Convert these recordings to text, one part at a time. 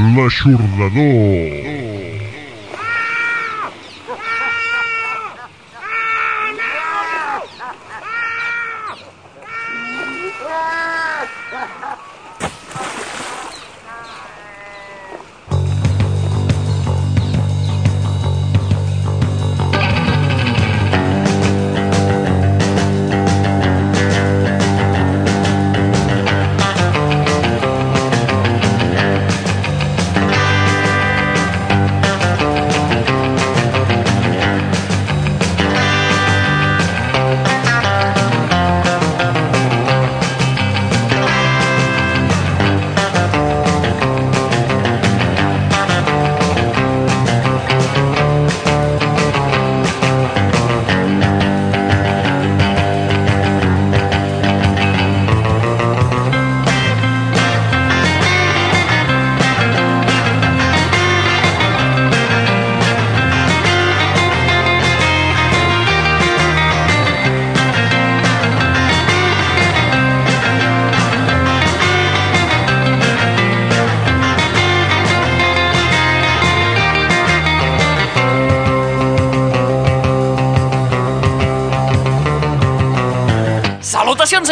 L'aixordador.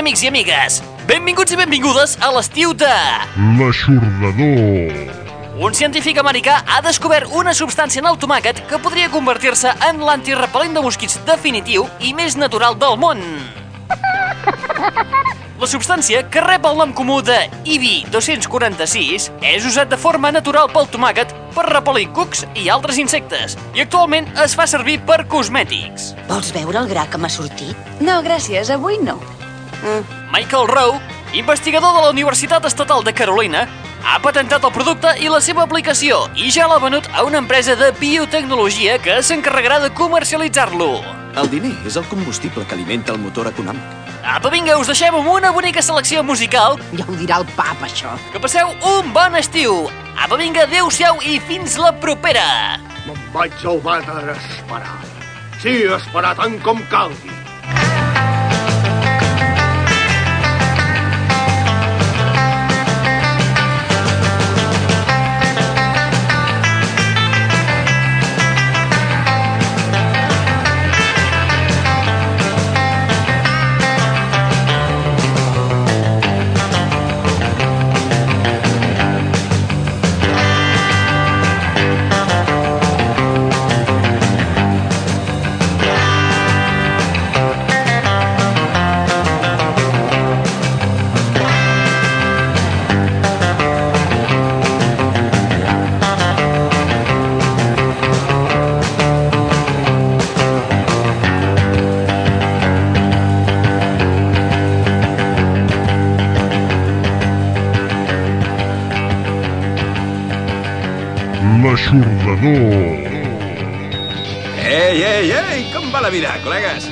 Amics i amigues! Benvinguts i benvingudes a l'estiu de... L'aixordador. Un científic americà ha descobert una substància en el tomàquet que podria convertir-se en l'antirepel·lent de mosquits definitiu i més natural del món. La substància, que rep el nom comú de IBI 246, és usat de forma natural pel tomàquet per repel·lir cucs i altres insectes, i actualment es fa servir per cosmètics. Vols veure el gra que m'ha sortit? No, gràcies, avui no. Michael Rowe, investigador de la Universitat Estatal de Carolina, ha patentat el producte i la seva aplicació i ja l'ha venut a una empresa de biotecnologia que s'encarregarà de comercialitzar-lo. El diner és el combustible que alimenta el motor econòmic. Apa, vinga, us deixem amb una bonica selecció musical. Ja ho dirà el pap, això. Que passeu un bon estiu. Apa, vinga, adeu-siau i fins la propera. Me'n vaig al vàter a esperar. Sí, esperar tant com calgui. Ei, ei, ei, com va la vida, col·legues?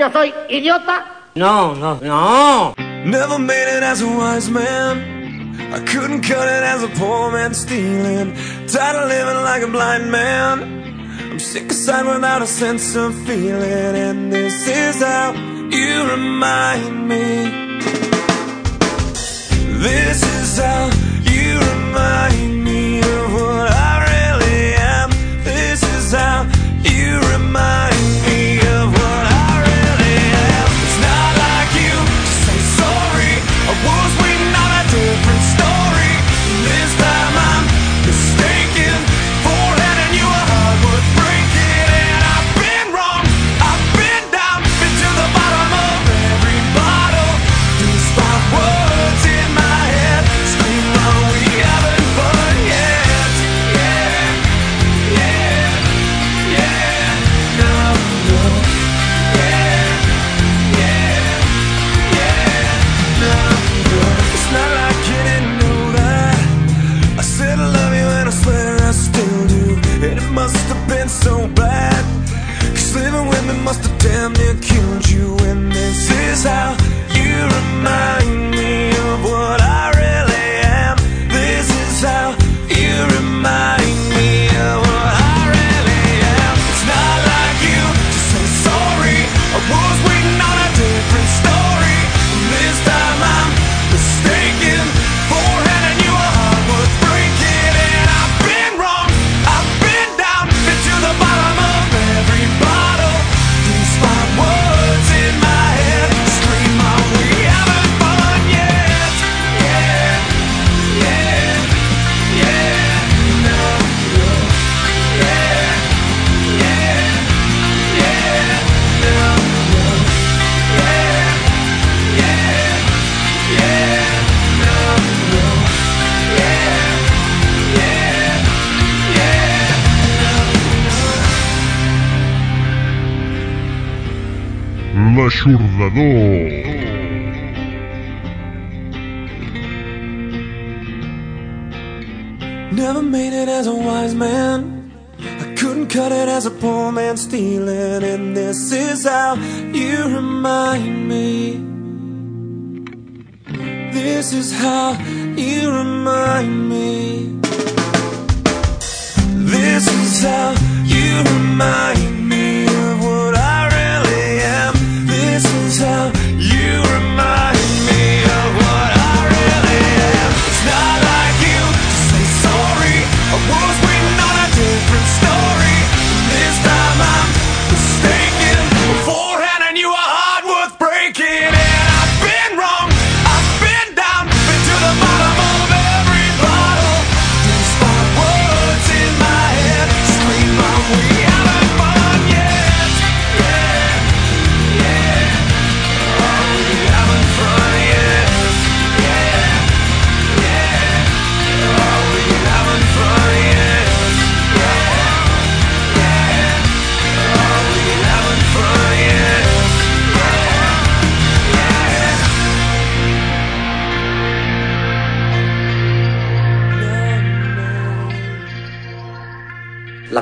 Yo soy idiota? No, no, no. Never made it as a wise man. I couldn't cut it as a poor man stealing. Tired of living like a blind man. I'm sick aside without a sense of feeling. And this is how you remind me.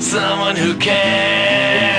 someone who cares.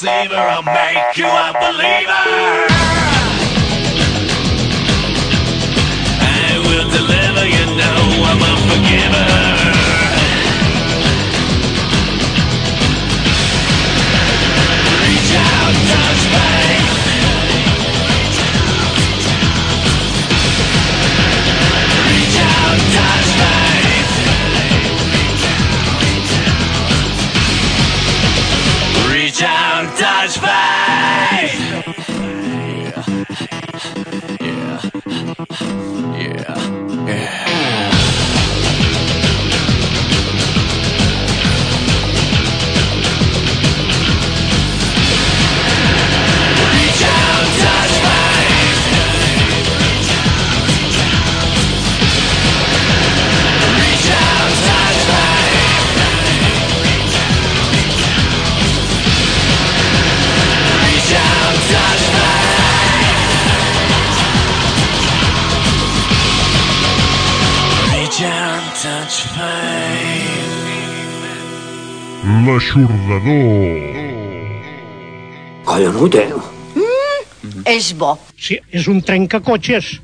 deceiver. I'll make you a believer. l'aixordador. Collonut, eh? Mm, és bo. Sí, és un trencacotxes.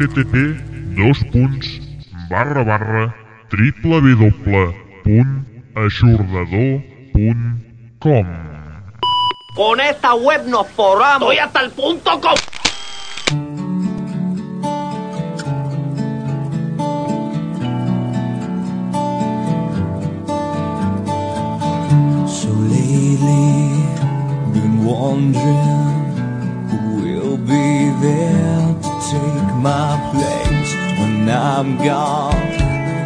http dos punts barra barra triple w punt aixordador punt com Con esta web nos forramos. Estoy hasta el punto com. So lately, been wandering. I'm gone,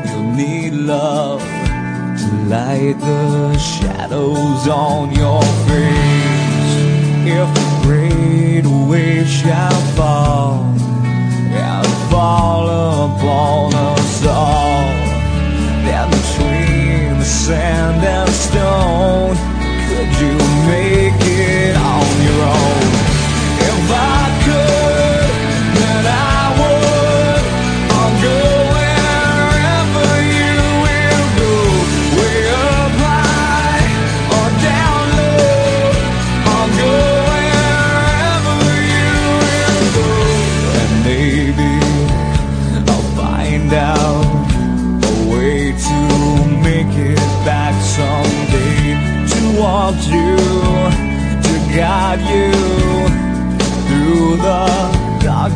you'll need love to light the shadows on your face. If a great wave shall fall, and fall upon us all, then between the sand and stone, could you make it on your own?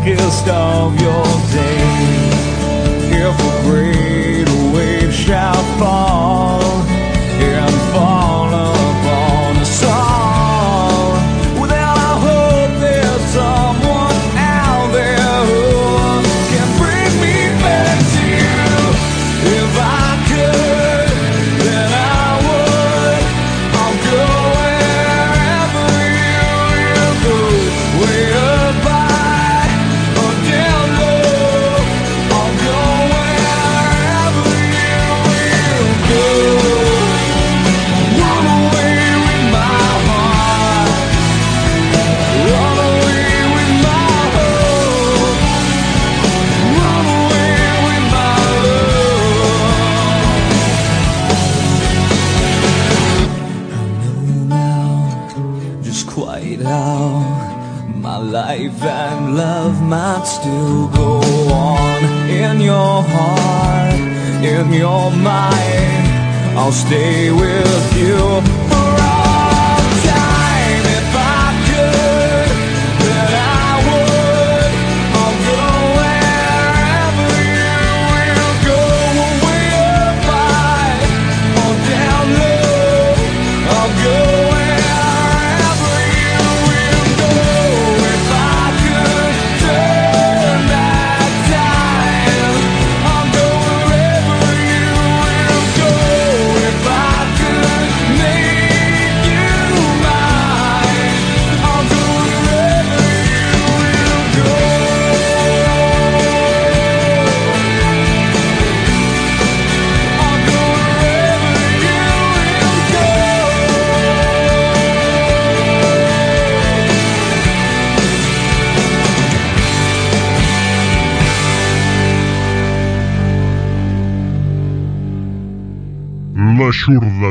darkest of your days. If a great wave shall fall and fall. you're mine. I'll stay with you.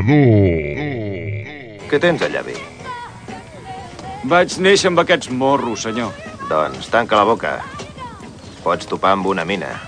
Venedor. Què tens allà bé? Vaig néixer amb aquests morros, senyor. Doncs tanca la boca. Pots topar amb una mina.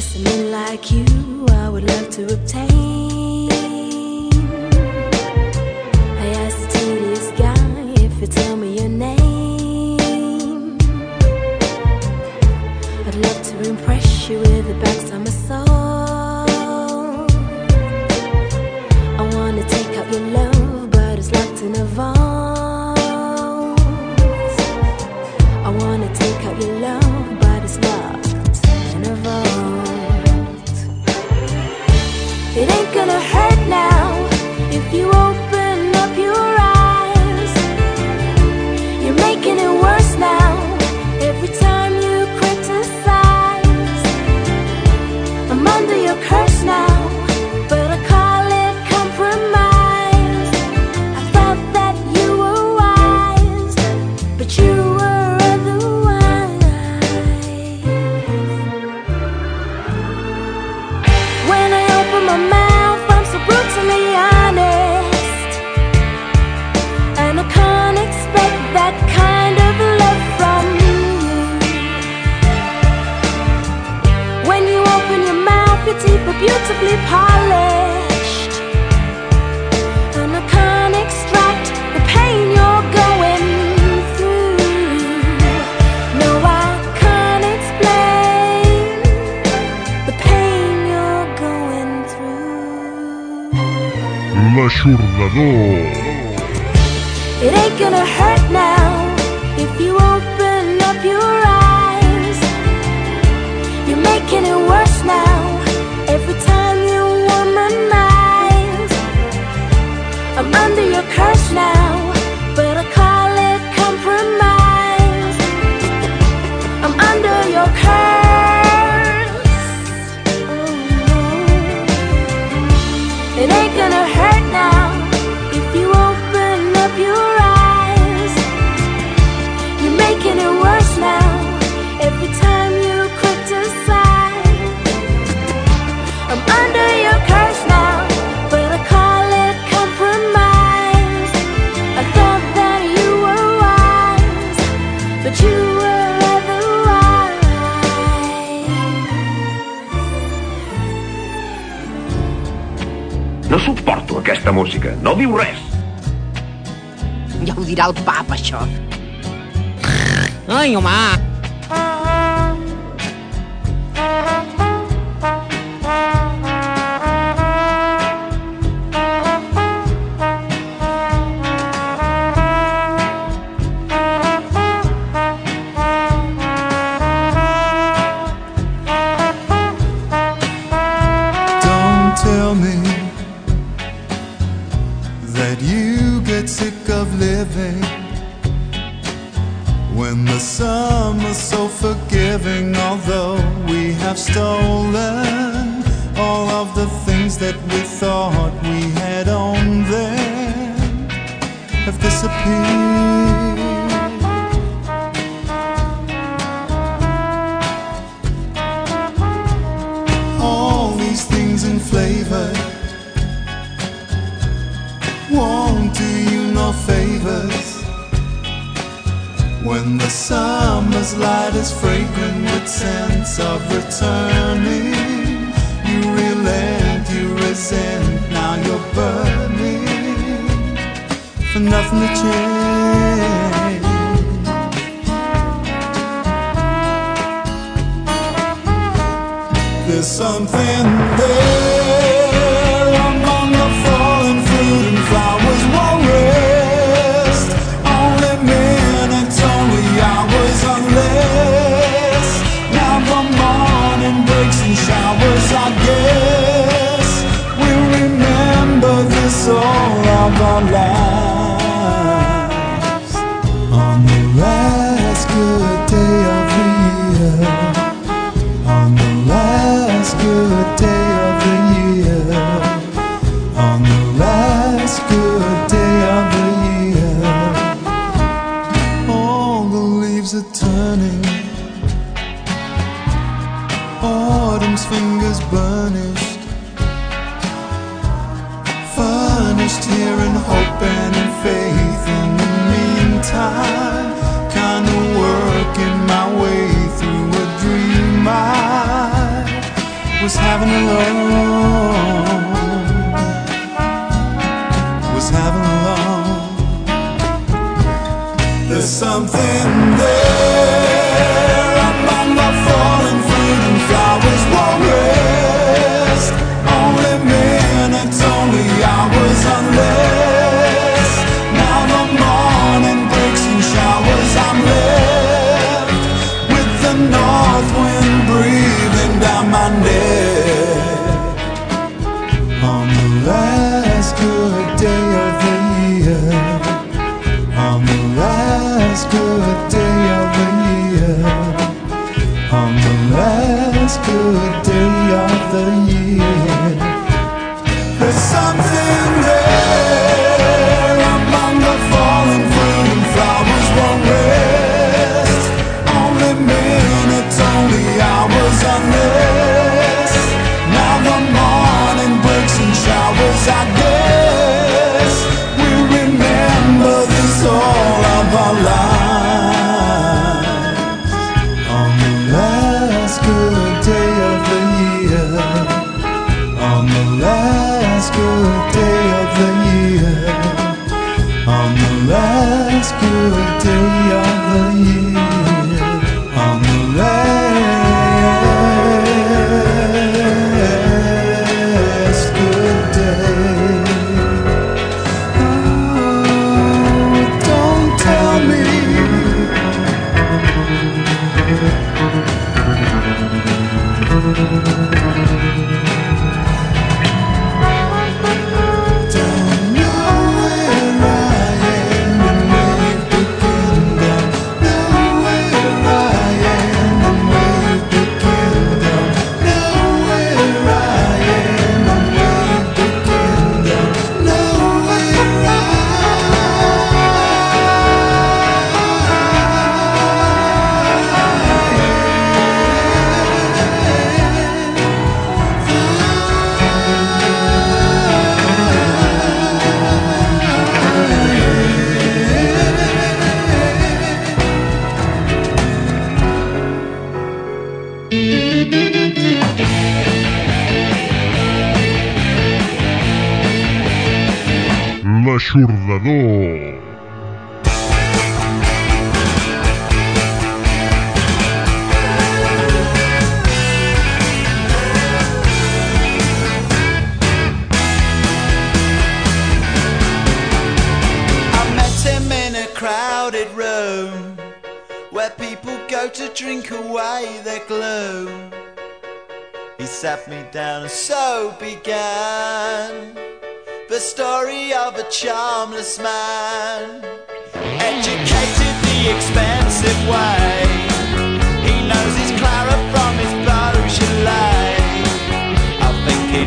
specimen like you I would love to obtain.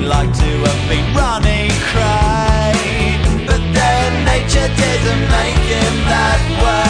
Like to have been Ronnie Crane, but then nature didn't make him that way.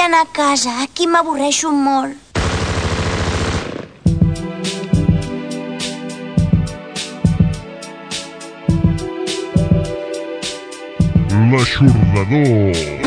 Vull anar a casa. Aquí m'avorreixo molt. L'aixordador.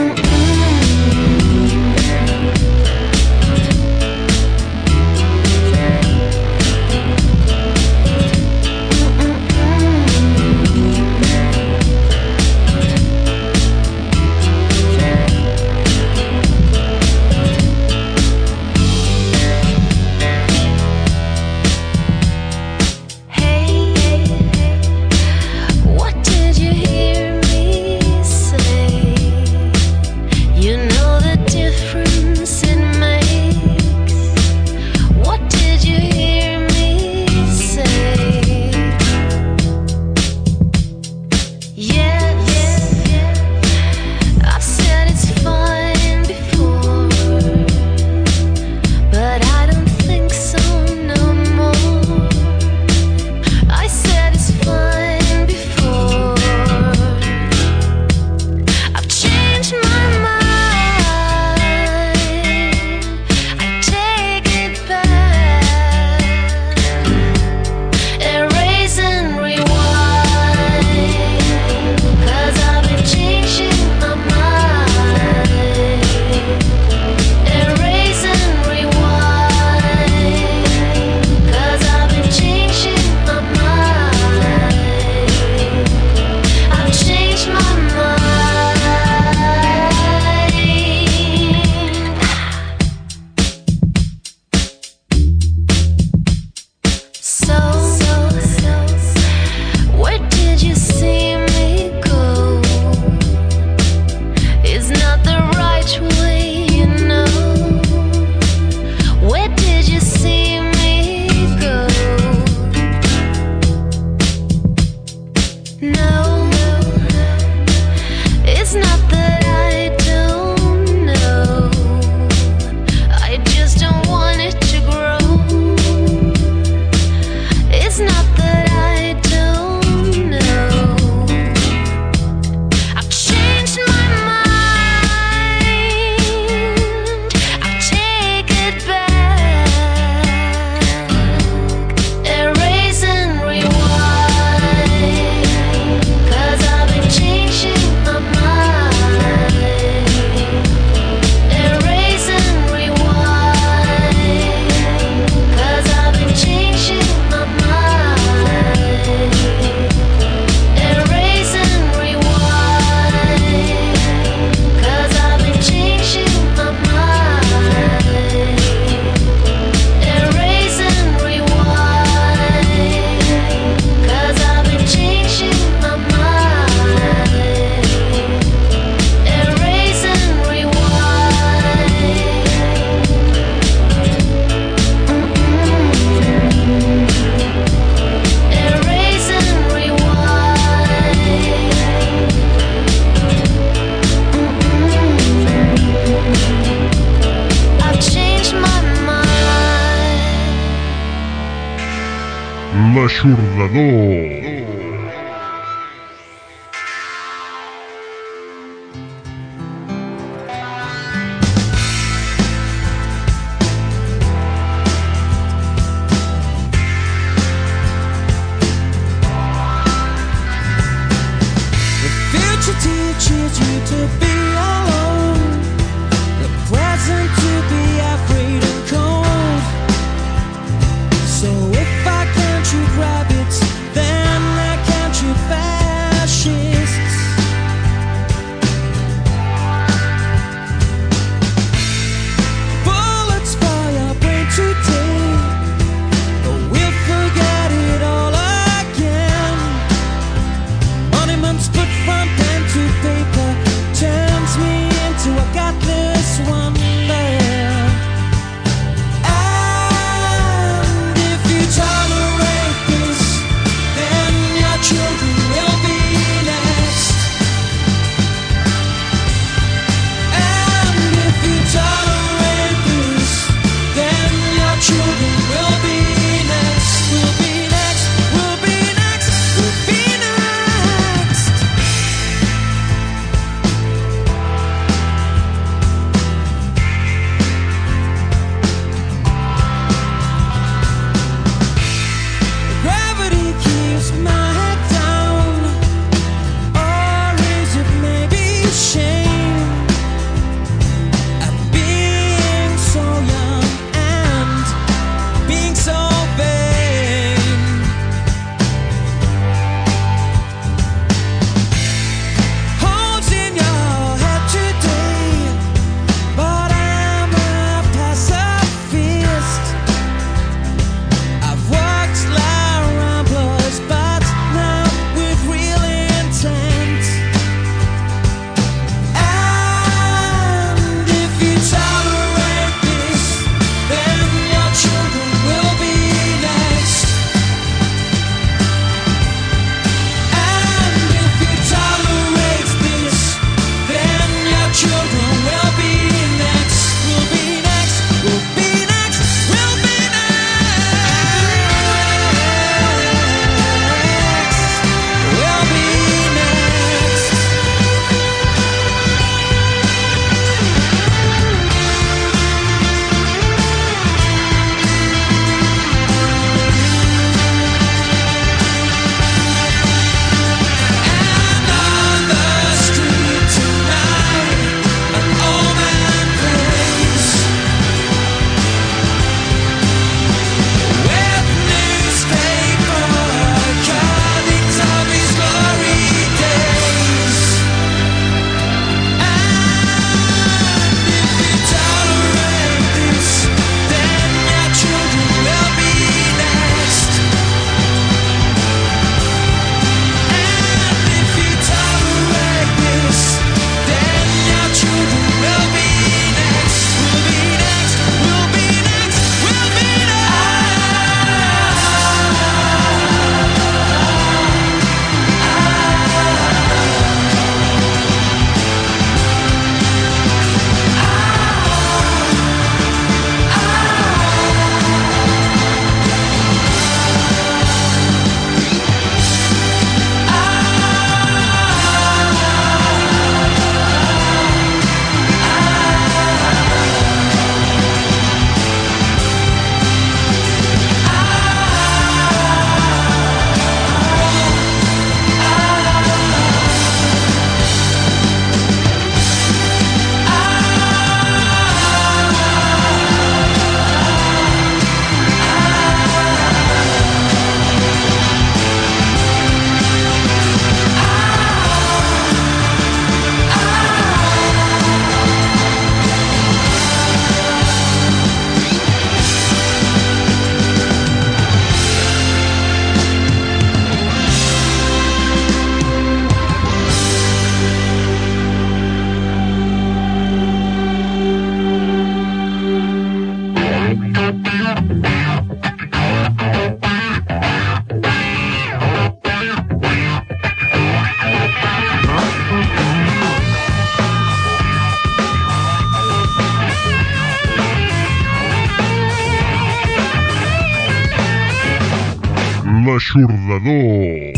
Salvador.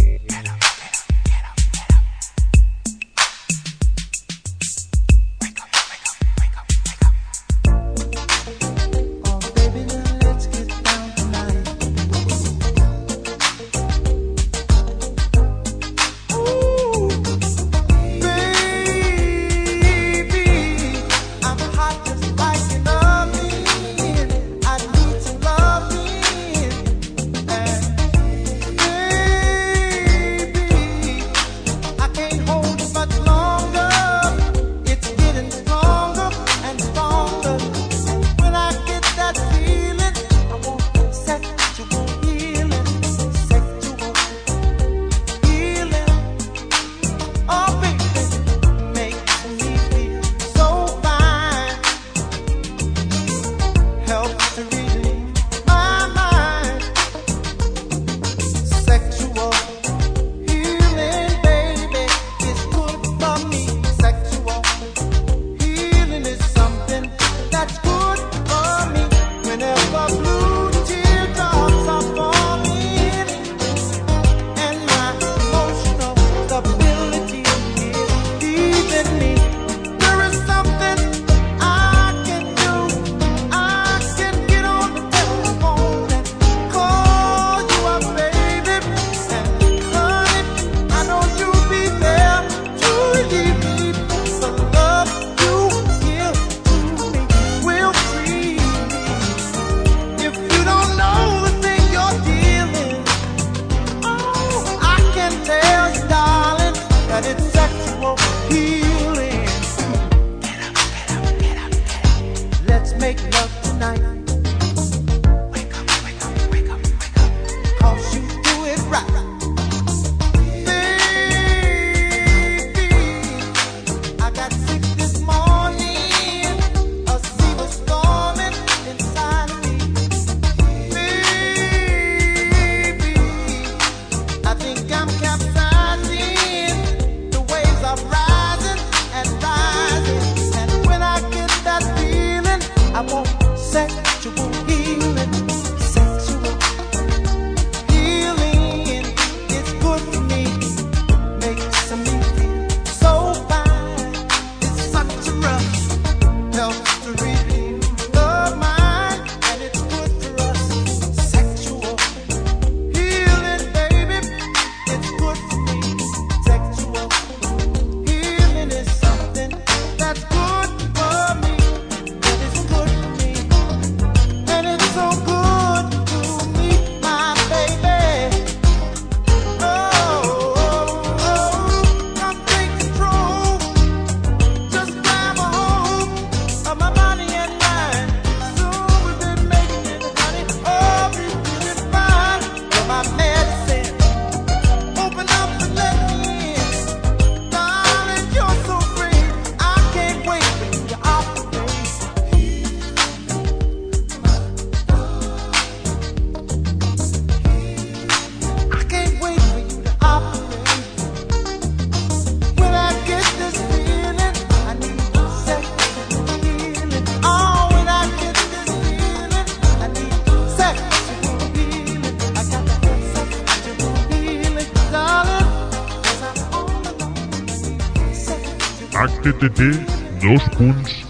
Http dos punts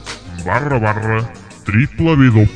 barra barra www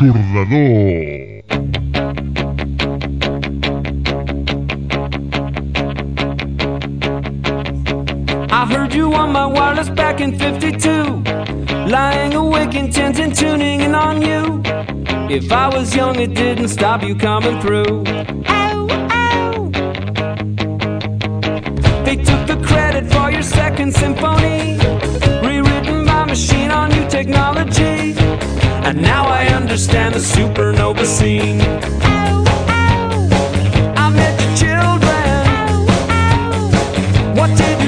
Churdador. I heard you on my wireless back in 52. Lying awake, intent and tuning in on you. If I was young, it didn't stop you coming through. Ow, ow. They took the credit for your second symphony, rewritten by machine on new technology. And now I understand the supernova scene. I met your children. What did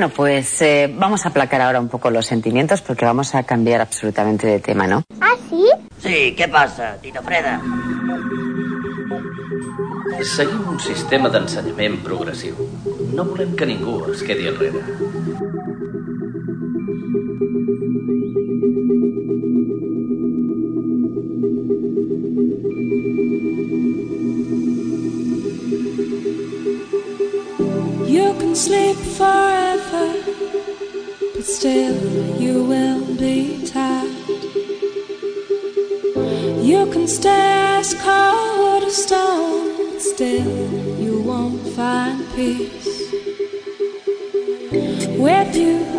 Bueno, pues eh, vamos a aplacar ahora un poco los sentimientos porque vamos a cambiar absolutamente de tema, ¿no? ¿Ah, sí? Sí, ¿qué pasa, Tita Freda? Seguim un sistema d'ensenyament progressiu. No volem que ningú es quedi enrere. peace. Where do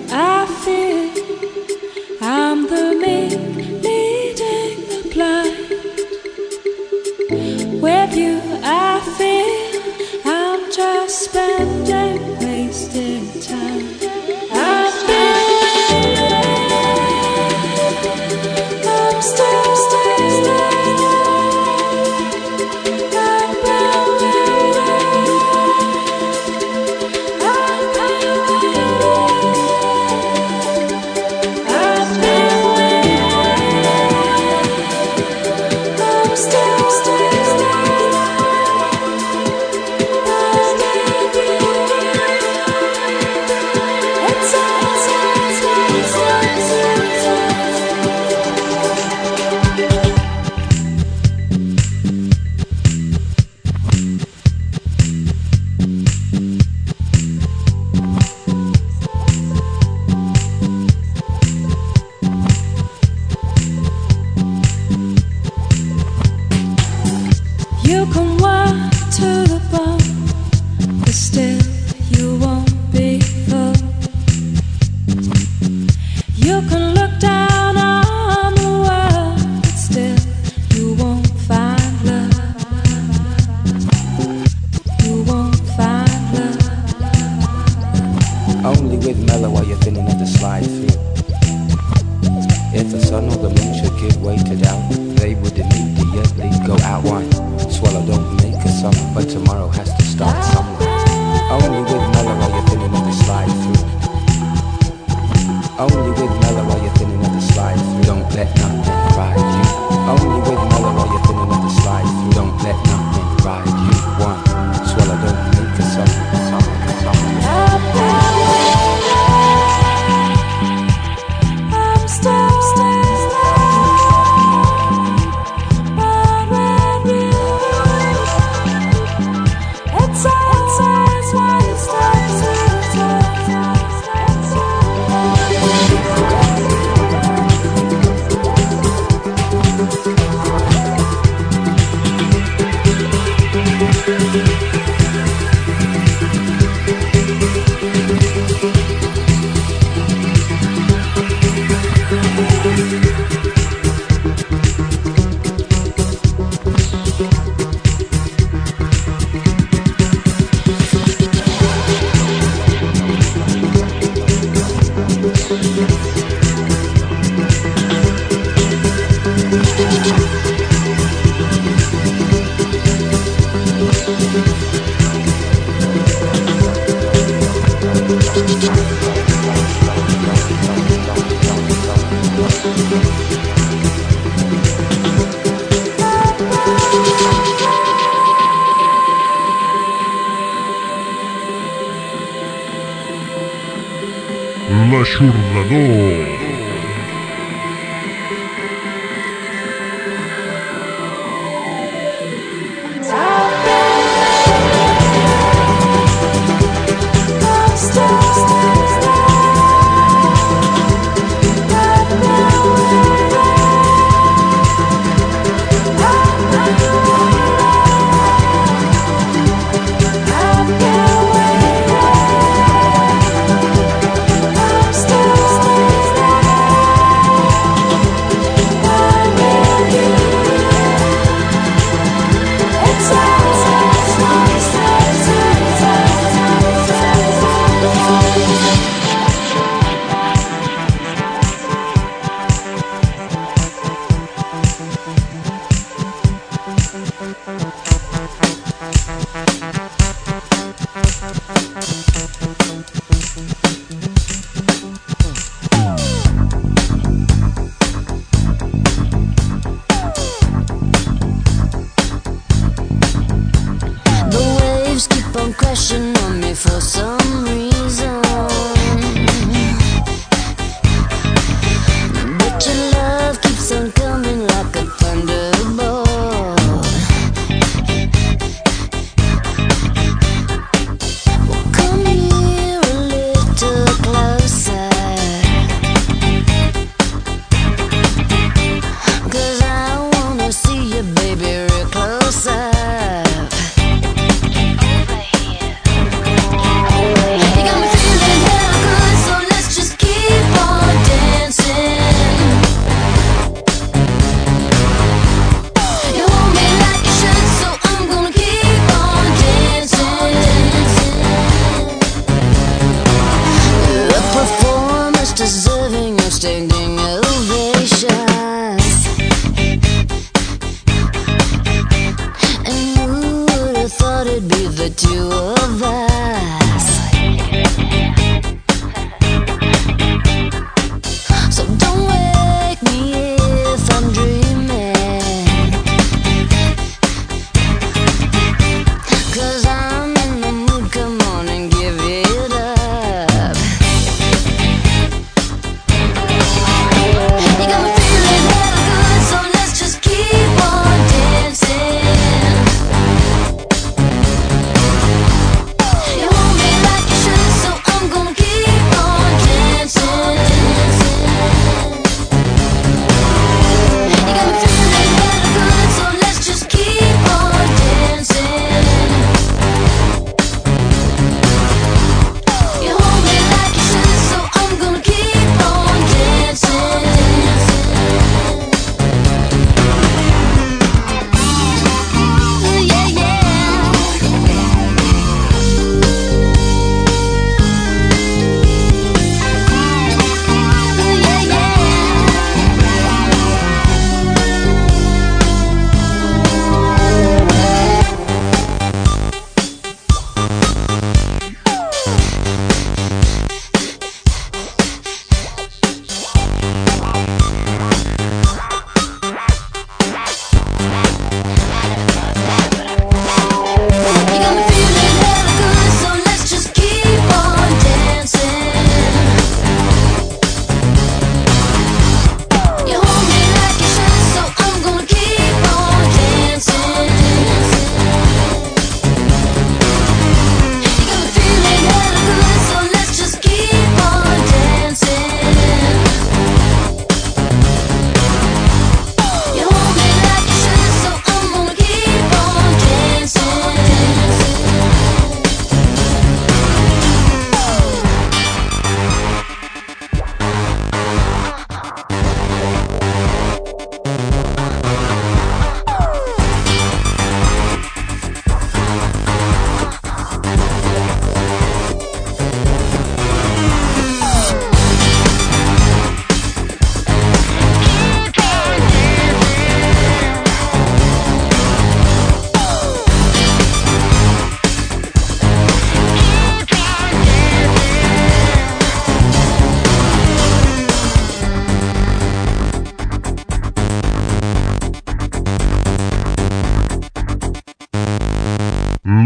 could be the two of us.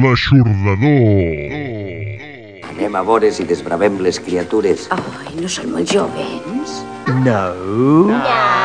l'aixordador. Anem a vores i desbravem les criatures. Ai, no són molt jovens? No. no.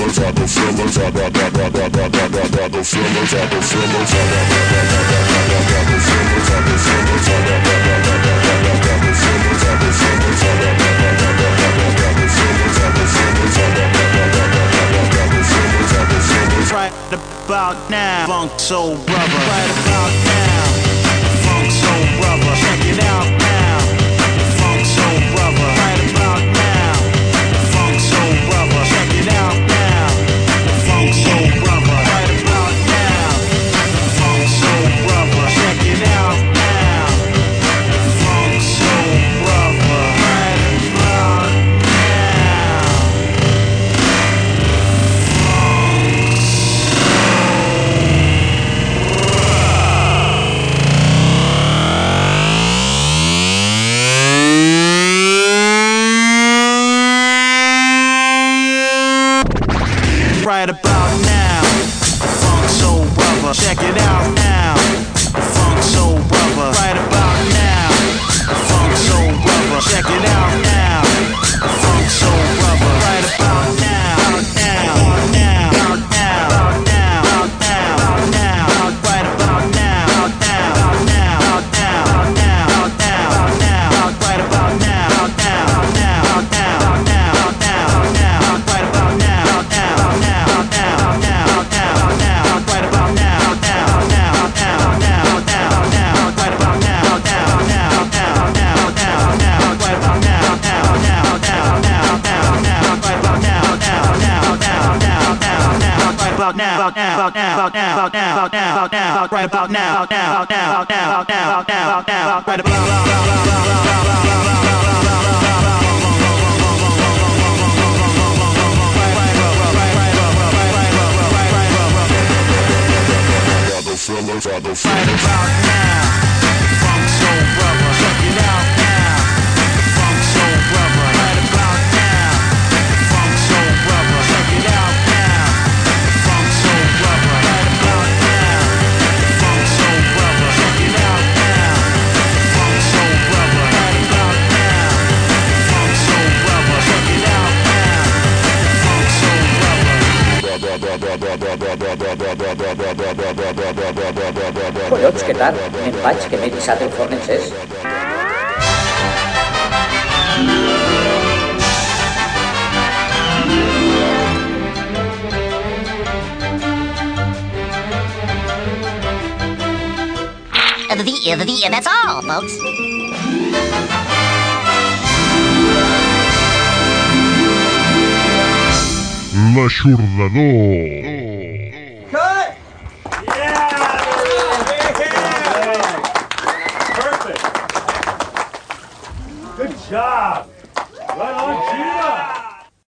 fillers, are the are the are the are the are the are the are the are the are the are the Right about now, funk soul brother. Right about now, funk soul brother. Check it out.